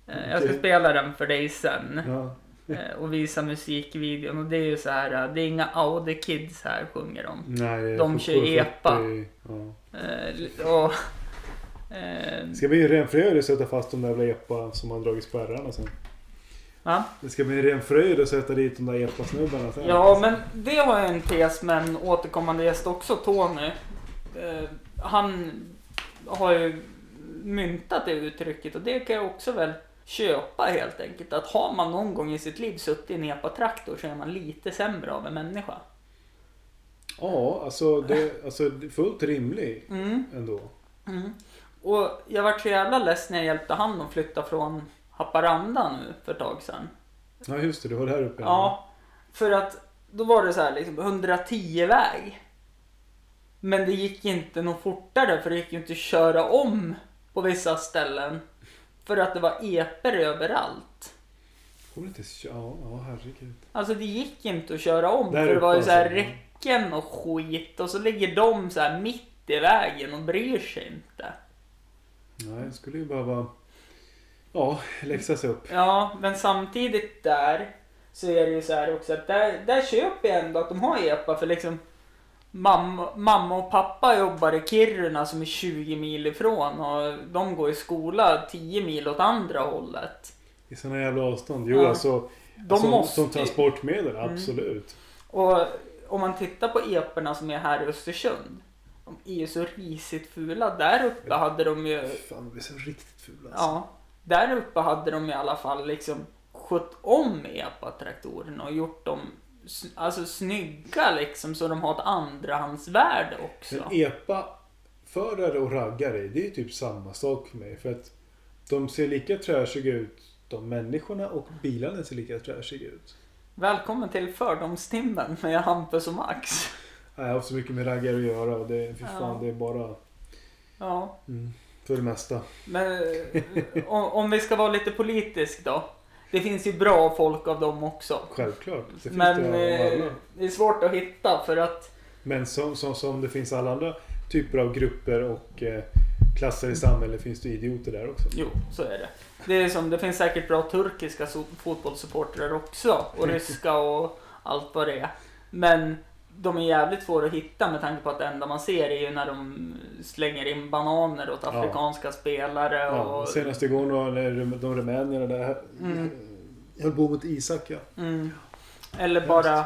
Eh, jag ska spela den för dig sen Ja. eh, och visa musikvideon och det är ju så här, eh, det är inga Audi Kids här sjunger de. Nej, De kör epa. 40, Ja. Eh, och, eh, ska bli en ren fröjd att sätta fast de där jävla epa som har dragit spärrarna sen. va? Det ska bli en ren fröjd att sätta dit de där epa-snubbarna sen. Ja, men det har jag en tes med en återkommande gäst också, Tony. Eh, han har ju myntat det uttrycket och det kan jag också väl köpa helt enkelt. Att har man någon gång i sitt liv suttit i en epatraktor så är man lite sämre av en människa. Ja, alltså det, alltså fullt rimligt Mm. ändå. Mm. Och jag vart så jävla less när jag hjälpte han att flytta från Haparanda nu för ett tag sedan. Ja just det, du var där uppe. Ja, för att då var det så här liksom 110 väg. Men det gick inte något fortare för det gick ju inte att köra om på vissa ställen. För att det var eper överallt. Inte kö- Ja, herregud. Alltså det gick inte att köra om Där för det var ju så här alltså. räcken och skit och så ligger de så här mitt i vägen och bryr sig inte. Nej, det skulle ju behöva... Ja, läxas upp. Ja, men samtidigt där så är det ju så här också att där, där köper jag ändå att de har EPA för liksom mamma, mamma och pappa jobbar i Kiruna som är 20 mil ifrån och de går i skola 10 mil åt andra hållet. I sådana jävla avstånd. Jo, Ja. alltså. De som, måste som transportmedel, Mm. absolut. Och om man tittar på eporna som är här i Östersund. De är ju så risigt fula. Där uppe hade de ju Fan, de är så riktigt fula alltså. Ja, där uppe hade de i alla fall liksom skött om epatraktorerna och gjort dem alltså snygga liksom så de har ett andrahandsvärde också. Men epa-förare och raggare, det är typ samma sak för mig. För att de ser lika trashiga ut, de människorna, och bilarna ser lika trashiga ut. Välkommen till fördomstimmen med Hampus och Max. Jag har så mycket med raggare att göra och det, fy Ja. fan, det är bara... Ja, Mm, för det mesta. men eh, om, om vi ska vara lite politisk då. det finns ju bra folk av dem också. Självklart. Det finns Men det av eh, alla. det är svårt att hitta för att Men som, som, som det finns alla andra typer av grupper och eh, klasser i samhället finns det idioter där också. Jo, så är det. Det, är som, det finns säkert bra turkiska fotbollssupportrar också. Och ryska och allt vad det är. Men de är jävligt svåra att hitta med tanke på att det enda man ser är ju när de slänger in bananer åt Ja. afrikanska spelare. Ja, Och, senast igår när de rumänierna där Mm. höll på mot Isak ja. mm, eller bara,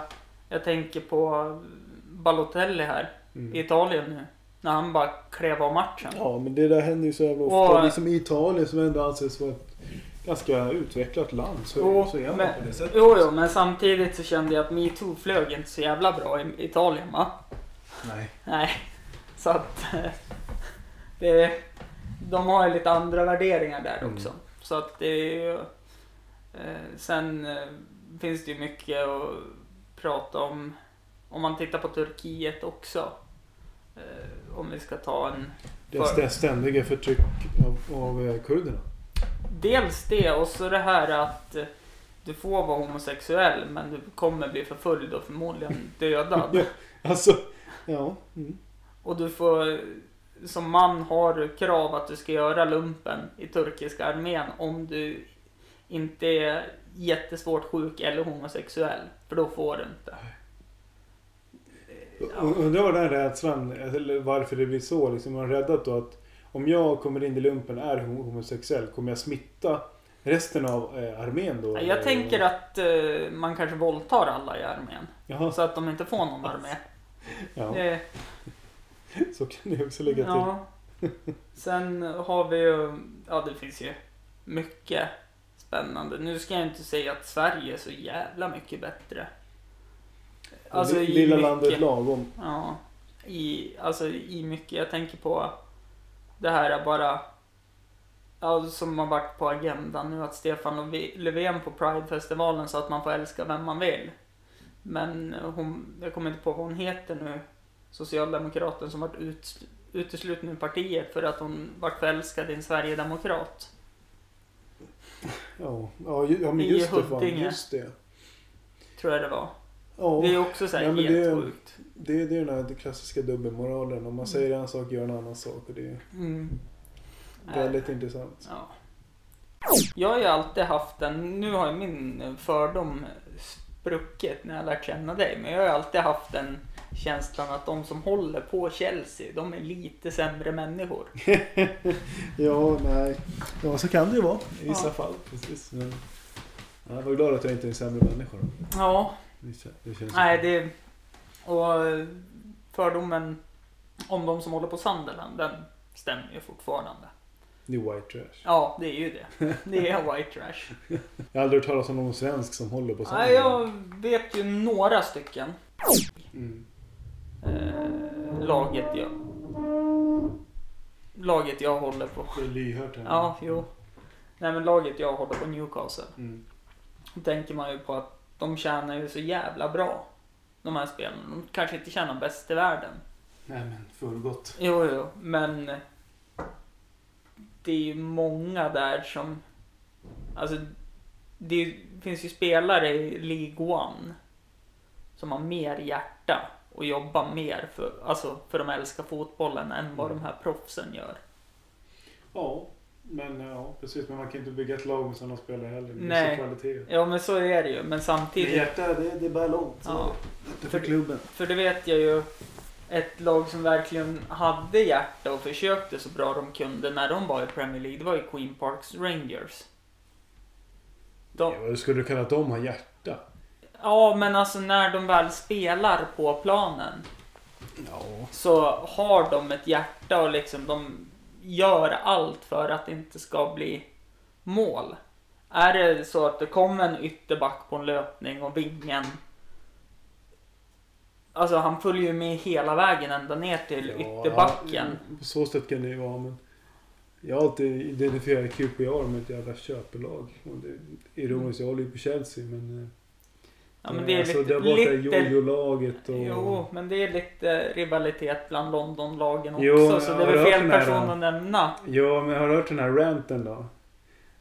jag tänker på Balotelli här i Mm. Italien nu. När han bara klev av matchen. Ja men det där händer ju så jävla ofta. Och, liksom i Italien som ändå anses vara ett ganska utvecklat land så, Jo, så är man men- på det sättet. Jo, jo, men samtidigt så kände jag att metoo flög inte så jävla bra i Italien va? Nej. Nej, så att det, de har ju lite andra värderingar där Mm. också. Så att det är ju, eh, Sen eh, finns det ju mycket att prata om. Om man tittar på Turkiet också. Eh, om vi ska ta en... Det För- är ständiga förtryck av, av kurderna. Dels det och så det här att du får vara homosexuell men du kommer bli förföljd och förmodligen dödad. Alltså, ja. Mm. Och du får som man har krav att du ska göra lumpen i turkiska armén om du inte är jättesvårt sjuk eller homosexuell. För då får du inte. Ja. Undrar vad den rädslan, eller varför det blir så. Liksom, man har räddat då att om jag kommer in i lumpen är hom- homosexuell, kommer jag smitta resten av eh, armén då? Jag tänker att eh, man kanske våldtar alla i armén. Jaha, Så att de inte får någon armé. ja, Det, så kan det också lägga till. ja. Sen har vi ju, ja det finns ju mycket spännande. Nu ska jag inte säga att Sverige är så jävla mycket bättre. Alltså Lilla mycket. landet lagom. Ja, i, alltså i mycket. Jag tänker på det här bara, ja, som har varit på agendan nu, att Stefan Löfve- Löfven på Pridefestivalen sa att man får älska vem man vill. Men hon, jag kommer inte på vad hon heter nu, socialdemokraten som varit ut, utesluten ur partiet för att hon varit förälskad i en sverigedemokrat. Ja, ja, ja men I just det. Fan, just det. Tror jag det var. Ja, Det är också så här men helt det- sjukt. det, det är den här klassiska dubbelmoralen. Om man säger en sak gör en annan sak. Och det är Mm. väldigt intressant. Ja. Jag har ju alltid haft en, nu har ju min fördom spruckit när jag lärt känna dig, men jag har ju alltid haft den känslan att de som håller på Chelsea, de är lite sämre människor. Ja, nej. Ja, så kan det ju vara i vissa Ja. fall. Precis. Men jag var glad att jag inte är en sämre människa. Då. Ja, Det kän- Det känns nej det... Och fördomen om de som håller på Sunderland, den stämmer ju fortfarande. Det är white trash. Ja, det är ju det. Det är white trash. Jag har aldrig hört talas om någon svensk som håller på sånt. Nej, jag vet ju några stycken. Mm. Eh, laget jag... Laget jag håller på. Det är lyhört här. Ja, jo. Nej men laget jag håller på Newcastle. Mm. Då tänker man ju på att de tjänar ju så jävla bra. De här spelarna. De kanske inte tjänar bäst i världen. Nej men fullgott. Jo, jo, men det är ju många där som... Alltså, det finns ju spelare i League One som har mer hjärta och jobbar mer för, alltså, för de älskar fotbollen än vad de här proffsen gör. Ja, men ja precis. Men man kan inte bygga ett lag med sådana spelare heller. Nej. kvalitet. Ja, men så är det ju. Men Det samtidigt, hjärta, det, det bär långt. Ja. Det är för klubben. för det vet jag ju, ett lag som verkligen hade hjärta och försökte så bra de kunde när de var i Premier League, det var ju Queen Parks Rangers. De, Ja, skulle du kalla att de har hjärta? Ja, men alltså när de väl spelar på planen Ja. så har de ett hjärta och liksom de gör allt för att det inte ska bli mål. Är det så att det kommer en ytterback på en löpning och vingen Alltså han följer ju med hela vägen ända ner till ytterbacken. ja, På så sätt kan det ju vara men jag har alltid identifierat QPR med ett jävla köpelag. Och det är ironiskt, jag håller ju på Chelsea men... eh, Ja, men det är alltså, lite, där borta lite jojo-laget och... Jo, men det är lite rivalitet bland Londonlagen också, Jo, så jag det är har väl fel person då. att nämna. Ja, men har du hört den här ranten då?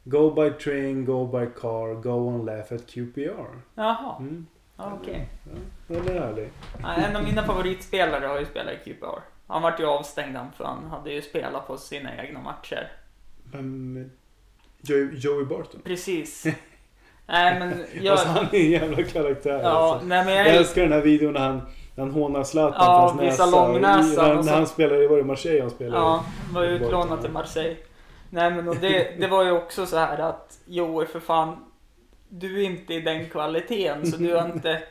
Go by train, go by car, go and laugh at QPR. Jaha, Mm. ja, okej. Ja, den är härlig. Ja, En av mina favoritspelare har ju spelat i QPR. Han vart ju avstängd han, för han hade ju spelat på sina egna matcher. Men, Joey, Joey Barton. Precis. Nej men jag... Alltså han är en jävla karaktär ja, alltså. nej men Jag jag... älskar den här videon när han, han hånar Zlatan Ja, för hans näsa. långnäsan När, när han spelade, var det Marseille han spelade? Ja, var utlånad till Marseille. Nej men och det, det var ju också så här att Joey för fan, du är inte i den kvaliteten så du har inte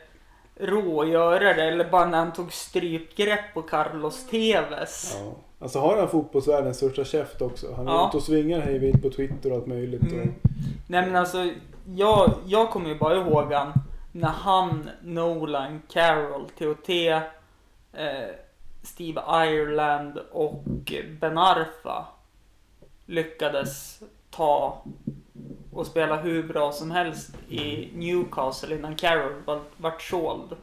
råd att göra det. Eller bara när han tog strypgrepp på Carlos Tevez. Ja. Alltså har han fotbollsvärldens största käft också. Han är Ja. ute och svingar hej vilt på Twitter och allt möjligt. Mm. Och, Nej men alltså, jag, jag kommer ju bara ihåg han när han, Nolan, Carroll, TOT, eh, Steve Ireland och Ben Arfa lyckades ta och spela hur bra som helst i Newcastle innan Carroll var- vart såld.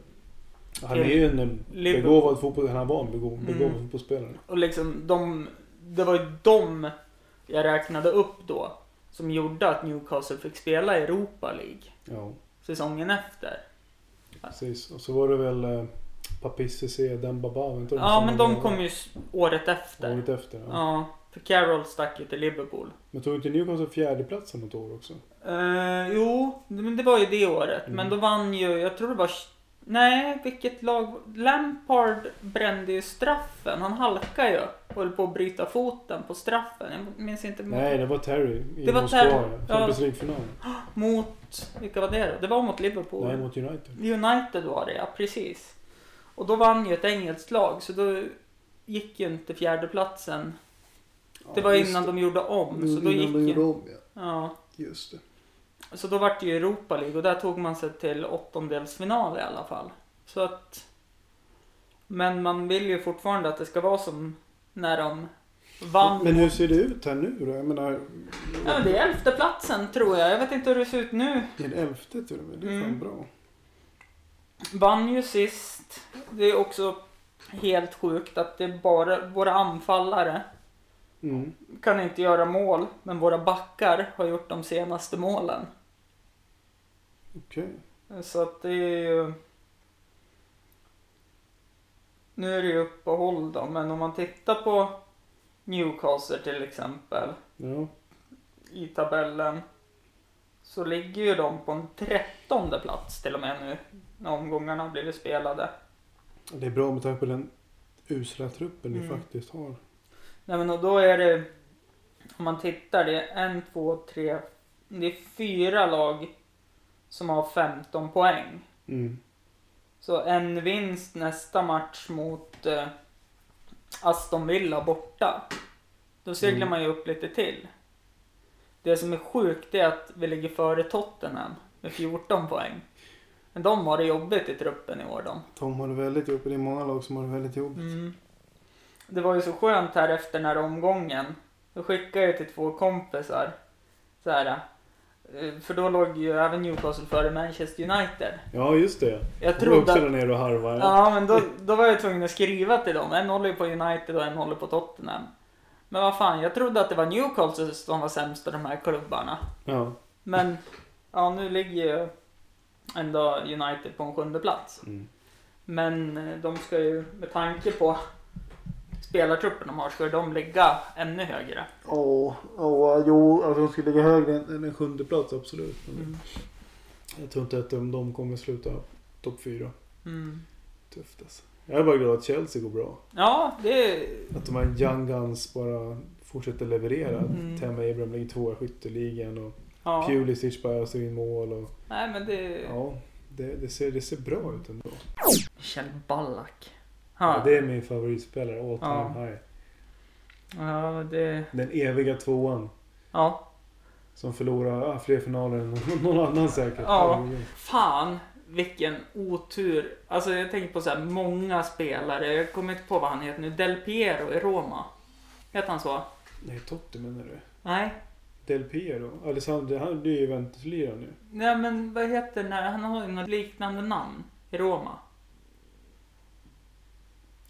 han är ju en begåvad fotboll, han var en begåvad, begåvad Mm. fotbollsspelare. Och liksom de, det var ju de jag räknade upp då som gjorde att Newcastle fick spela i Europa League Ja, säsongen efter. precis. Och så var det väl eh, Papis CC, Dembaba. var inte Ja, men de kom ju året efter. Året efter. Ja. Ja, för Carroll stack ju till Liverpool. Men tog inte Newcastle fjärdeplatsen något år också? Eh, jo, men det var ju det året. Mm. Men då vann ju, jag tror det var... Nej, vilket lag? Lampard brände ju straffen. Han halkade ju. Höll på att bryta foten på straffen. Jag minns inte. Mot, Nej, det var Terry i Det var Moskva. Terry, ja. ja. Champions League-finalen. mot... Vilka var det då? Det var mot Liverpool. Nej, mot United. United var det, ja precis. Och då vann ju ett engelskt lag, så då gick ju inte fjärdeplatsen. Det var innan de gjorde om, så då Innan gick de gjorde ju... om, ja. Ja. Just det. Så då vart det ju Europa League och där tog man sig till åttondelsfinal i alla fall. Så att... Men man vill ju fortfarande att det ska vara som när de vann. Men hur ser det ut här nu då? Jag menar, Ja, men det är elfte platsen tror jag. Jag vet inte hur det ser ut nu. det är elfte till och med. Det är fan Mm. bra. Vann ju sist. Det är också helt sjukt att det är bara våra anfallare Mm. kan inte göra mål, men våra backar har gjort de senaste målen. Okej. Så att det är ju... Nu är det ju uppehåll då, men om man tittar på Newcastle till exempel Ja. i tabellen så ligger ju de på en trettonde plats till och med nu när omgångarna har blivit spelade. Det är bra med tanke på den usla truppen ni Mm. faktiskt har. Nej men och då är det, om man tittar, det är en, två, tre, det är fyra lag som har 15 poäng. Mm. Så en vinst nästa match mot eh, Aston Villa borta. Då seglar Mm. man ju upp lite till. Det som är sjukt är att vi ligger före Tottenham med 14 poäng. Men de har det jobbigt i truppen i år de. De har det väldigt jobbigt. Det är många lag som har det väldigt jobbigt. Mm. Det var ju så skönt här efter den här omgången. Då skickade jag till två kompisar. Så här, för då låg ju även Newcastle före Manchester United. Ja, just det. Jag trodde också att nere och harvade. Ja, men då, då var jag tvungen att skriva till dem. En håller ju på United och en håller på Tottenham. Men vad fan, jag trodde att det var Newcastle som var sämst av de här klubbarna. Ja. Men, ja nu ligger ju ändå United på en sjunde plats. Mm. Men eh, de ska ju, med tanke på spelartruppen de har, ju de ligga ännu högre. Åh, åh, jo, alltså de skulle ligga högre än, en sjunde plats absolut. Mm. Jag tror inte att de, de kommer sluta topp fyra. Mm. Tufft alltså. Jag är bara glad att Chelsea går bra. Ja, det. Att de här Young Guns bara fortsätter leverera. Mm. Tema Abraham ligger tvåa i skytteligan och Ja. Pulisic bara öser in mål. Och, Nej men det... ja, det, det, ser, det ser bra ut ändå. Michel Ballack. Ja. Det är min favoritspelare, all time Ja. high. ja det... Den eviga tvåan. Ja. Som förlorar fler finaler än någon, annan säkert. Ja. Fan, vilken otur. Alltså jag tänker på så här många spelare. Jag kommer inte på vad han heter nu. Del Piero i Roma. Heter han så? Nej, Totti menar du? Nej. Del Piero? Alessandro, han blir ju Juventus-lirare nu. Nej men vad heter den här? Han har ju något liknande namn i Roma.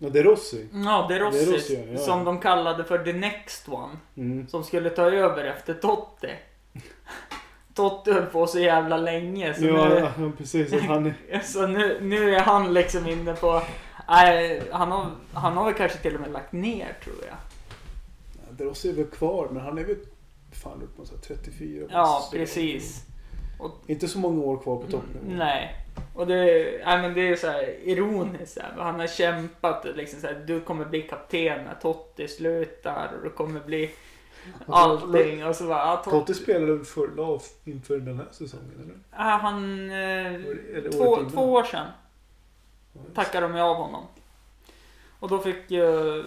Ja, De Rossi. Ja, De Rossi. De Rossi, ja, ja. Som de kallade för the next one. Mm. Som skulle ta över efter Totti. Totte höll på så jävla länge. Så, Ja, nu, ja, precis. Han är... så nu, nu är han liksom inne på... Nej, han, har, han har väl kanske till och med lagt ner tror jag. Dross är väl kvar, men han är väl fan upp här 34. Ja, precis. Inte så många år kvar på toppnivå. Nej. Och det, nej, men det är så här ironiskt. Så här. Han har kämpat liksom så här, du kommer bli kapten när Totti slutar och du kommer bli allting. Och så bara, ja, Totti, Totti spelade för lag inför den här säsongen, eller? ja, han, eh, Eller två, två år sedan Ja, tackade de ju av honom. Och då fick ju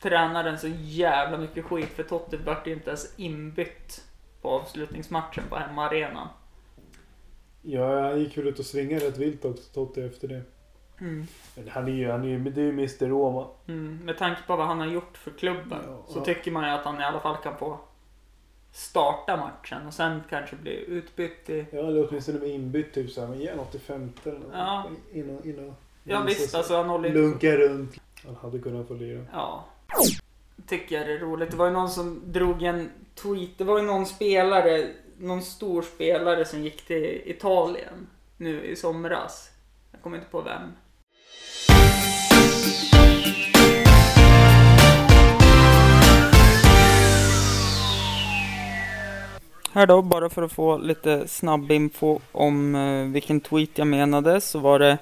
tränaren så jävla mycket skit för Totti vart ju inte ens inbytt på avslutningsmatchen på hemmaarenan. Ja, han gick väl ut och svingade rätt vilt också, Totti, efter det. Mm. Men han är ju, han är ju, det är ju Mr Roma. Mm, med tanke på vad han har gjort för klubben Ja, så ja. tycker man ju att han i alla fall kan få starta matchen och sen kanske bli utbytt i... Ja, eller åtminstone med inbytt typ såhär, men ge han 85 eller. Ja. In och, in och, Ja visst, alltså han håller ju... Lunka runt. Han hade kunnat få lira. Ja. Tycker jag det är roligt. Det var ju någon som drog en tweet. Det var ju någon spelare, någon stor spelare som gick till Italien nu i somras. Jag kommer inte på vem. Här då, bara för att få lite snabb info om eh, vilken tweet jag menade, så var det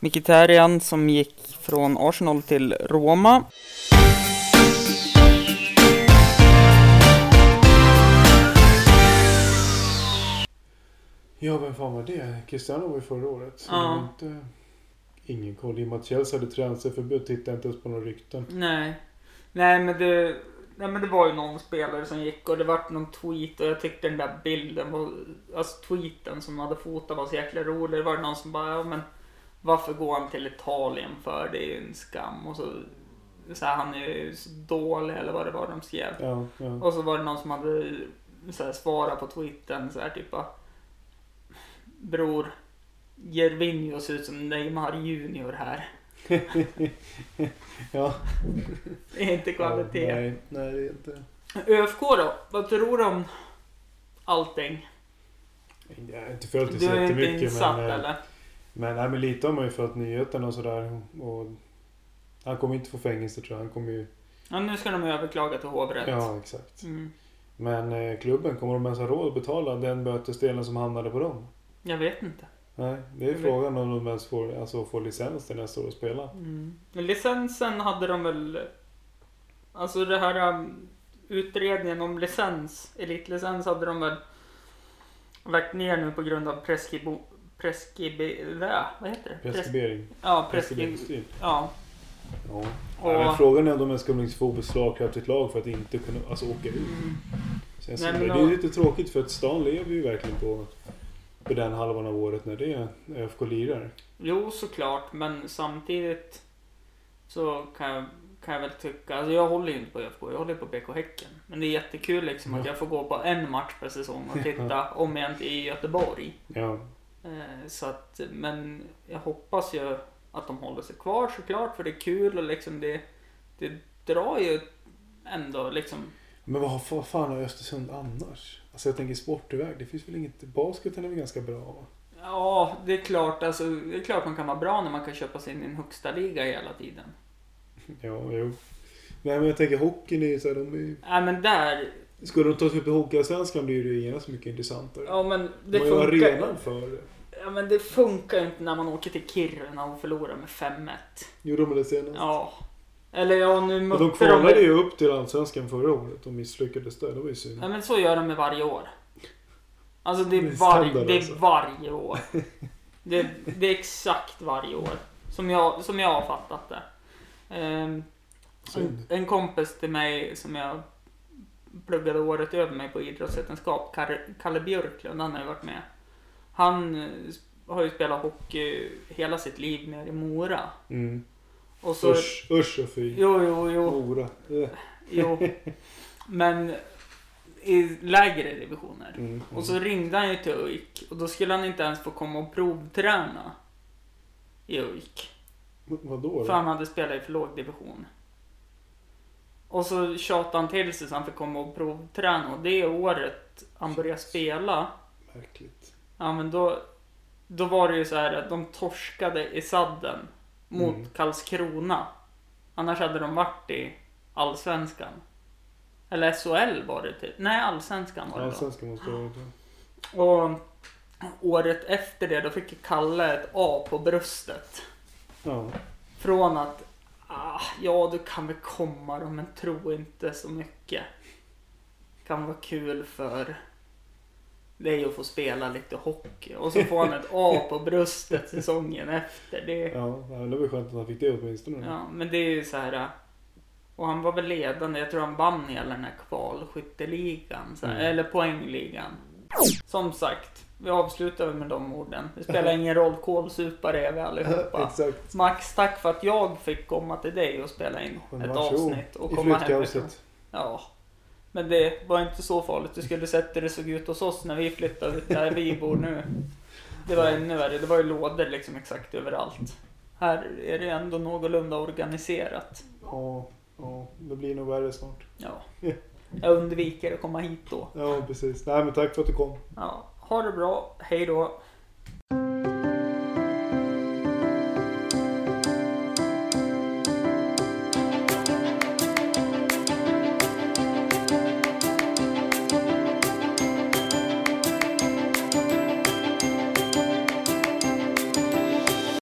Mkhitaryan som gick från Arsenal till Roma. Ja, vem fan var det? Cristiano var ju förra året. Så Ja. inte... Ingen koll. I och med att Chelsea hade transferförbud tittade jag inte ens på några rykten. Nej. Nej men det, nej men det var ju någon spelare som gick och det vart någon tweet och jag tyckte den där bilden, var, alltså tweeten som hade fotat var så jäkla rolig. Det var någon som bara, ja men varför går han till Italien för? Det är ju en skam. Och så, så här, han är ju så dålig eller vad det var de skrev. Ja, ja. Och så var det någon som hade så här, svarat på tweeten så här typ bara, Bror, Gervinho ser ut som Neymar Junior här. ja. Det är inte kvalitet. Ja, nej, nej, det är inte. ÖFK då? Vad tror du om allting? Jag har inte följt det Du så är inte jättemycket. insatt Men, eh, eller? men, nej, men lite har man ju följt nyheterna och sådär. Och han kommer inte få fängelse tror jag. Han kommer ju... Ja, nu ska de överklaga till hovrätt. Ja, exakt. Mm. Men eh, klubben, kommer de ens ha råd att betala den bötesdelen som hamnade på dem? Jag vet inte. Nej, det är Jag vet. frågan om de ens får, alltså, får licens till nästa år att spela. Mm. Licensen hade de väl... Alltså det här um, utredningen om licens, elitlicens hade de väl lagt ner nu på grund av preskribo... Preskribi... Vad heter det? Pres- Preskribering. ja, preskri... Preskribering. Ja. Ja. Och- Ja, men frågan är om de ens kommer få beslagkraftigt lag för att inte kunna alltså, åka ut. Mm. Känns Nej, det. det är lite tråkigt för att stan lever ju verkligen på, på den halvan av året när det är ÖFK lirar. Jo, såklart, men samtidigt så kan jag, kan jag väl tycka, alltså jag håller ju inte på ÖFK, jag håller på BK Häcken. Men det är jättekul liksom att Ja. jag får gå på en match per säsong och titta om igen i Göteborg. Ja, Eh, så att, men jag hoppas ju att de håller sig kvar såklart, för det är kul och liksom det, det drar ju ändå liksom. men vad, vad fan har Östersund annars? Alltså jag tänker sportiväg, det finns väl inget... Basketen är väl ganska bra va? Ja, det är klart, alltså, det är klart man kan vara bra när man kan köpa sig in i en högsta liga hela tiden. Ja, jo. Nej men jag tänker hockeyn är ju så här, de är ju... Nej men där, Skulle de ta sig upp i Hockeyallsvenskan blir det ju genast mycket intressantare. ja men det ju funkar. arenan för det. Ja men det funkar ju inte när man åker till Kiruna och förlorar med 5-1. Gjorde de det senast? Ja. Eller ja, nu mötte de de... kvalade ju upp till Allsvenskan förra året och misslyckades där. Det var ju synd. Ja men så gör de med varje år. Alltså det är, var... det är alltså. varje år. Det, det är exakt varje år. Som jag, som jag har fattat det. Ehm, en, en kompis till mig som jag pluggade året över mig på idrottsvetenskap, Kalle Björklund, han har ju varit med. Han eh, har ju spelat hockey hela sitt liv nere i Mora. Mm. Och så, Usch, usch och fy. Jo, jo, jo. Mora. Jo. Men i lägre divisioner. Mm. Och så ringde han ju till ÖIK och då skulle han inte ens få komma och provträna i. Mm. Vadå För då? han hade spelat i för låg division. Och så tjatade han till sig så han fick komma och provträna och det året han började spela, Märkligt. ja men då, då var det ju så här att de torskade i sadden mot Mm. Karlskrona. Annars hade de varit i Allsvenskan. Eller SHL var det till. Nej, Allsvenskan var det svenska måste det. Och året efter det, då fick Kalle ett A på bröstet. Ja. Från att, ah, ja du kan väl komma då, men tro inte så mycket. Kan vara kul för dig att få spela lite hockey. Och så får han ett A på bröstet säsongen efter. Det, Ja, det var skönt att han fick det åtminstone. ja, men det är ju så här. Och han var väl ledande, jag tror han vann hela den här kvalskytteligan. Så här, Mm. Eller poängligan. Som sagt, vi avslutar med de orden. Det spelar ingen roll, kålsupare är vi allihopa. Exakt. Max, tack för att jag fick komma till dig och spela in ett avsnitt. Och I komma hem flyttkaoset. Ja. Men det var inte så farligt. Du skulle sett hur det såg ut hos oss när vi flyttade ut där vi bor nu. Det var ännu värre. Det var ju lådor liksom exakt överallt. Här är det ändå någorlunda organiserat. Ja, ja, det blir nog värre snart. Ja. Jag undviker att komma hit då. Ja, precis. Nej, men tack för att du kom. Ja. Ha det bra. Hej då.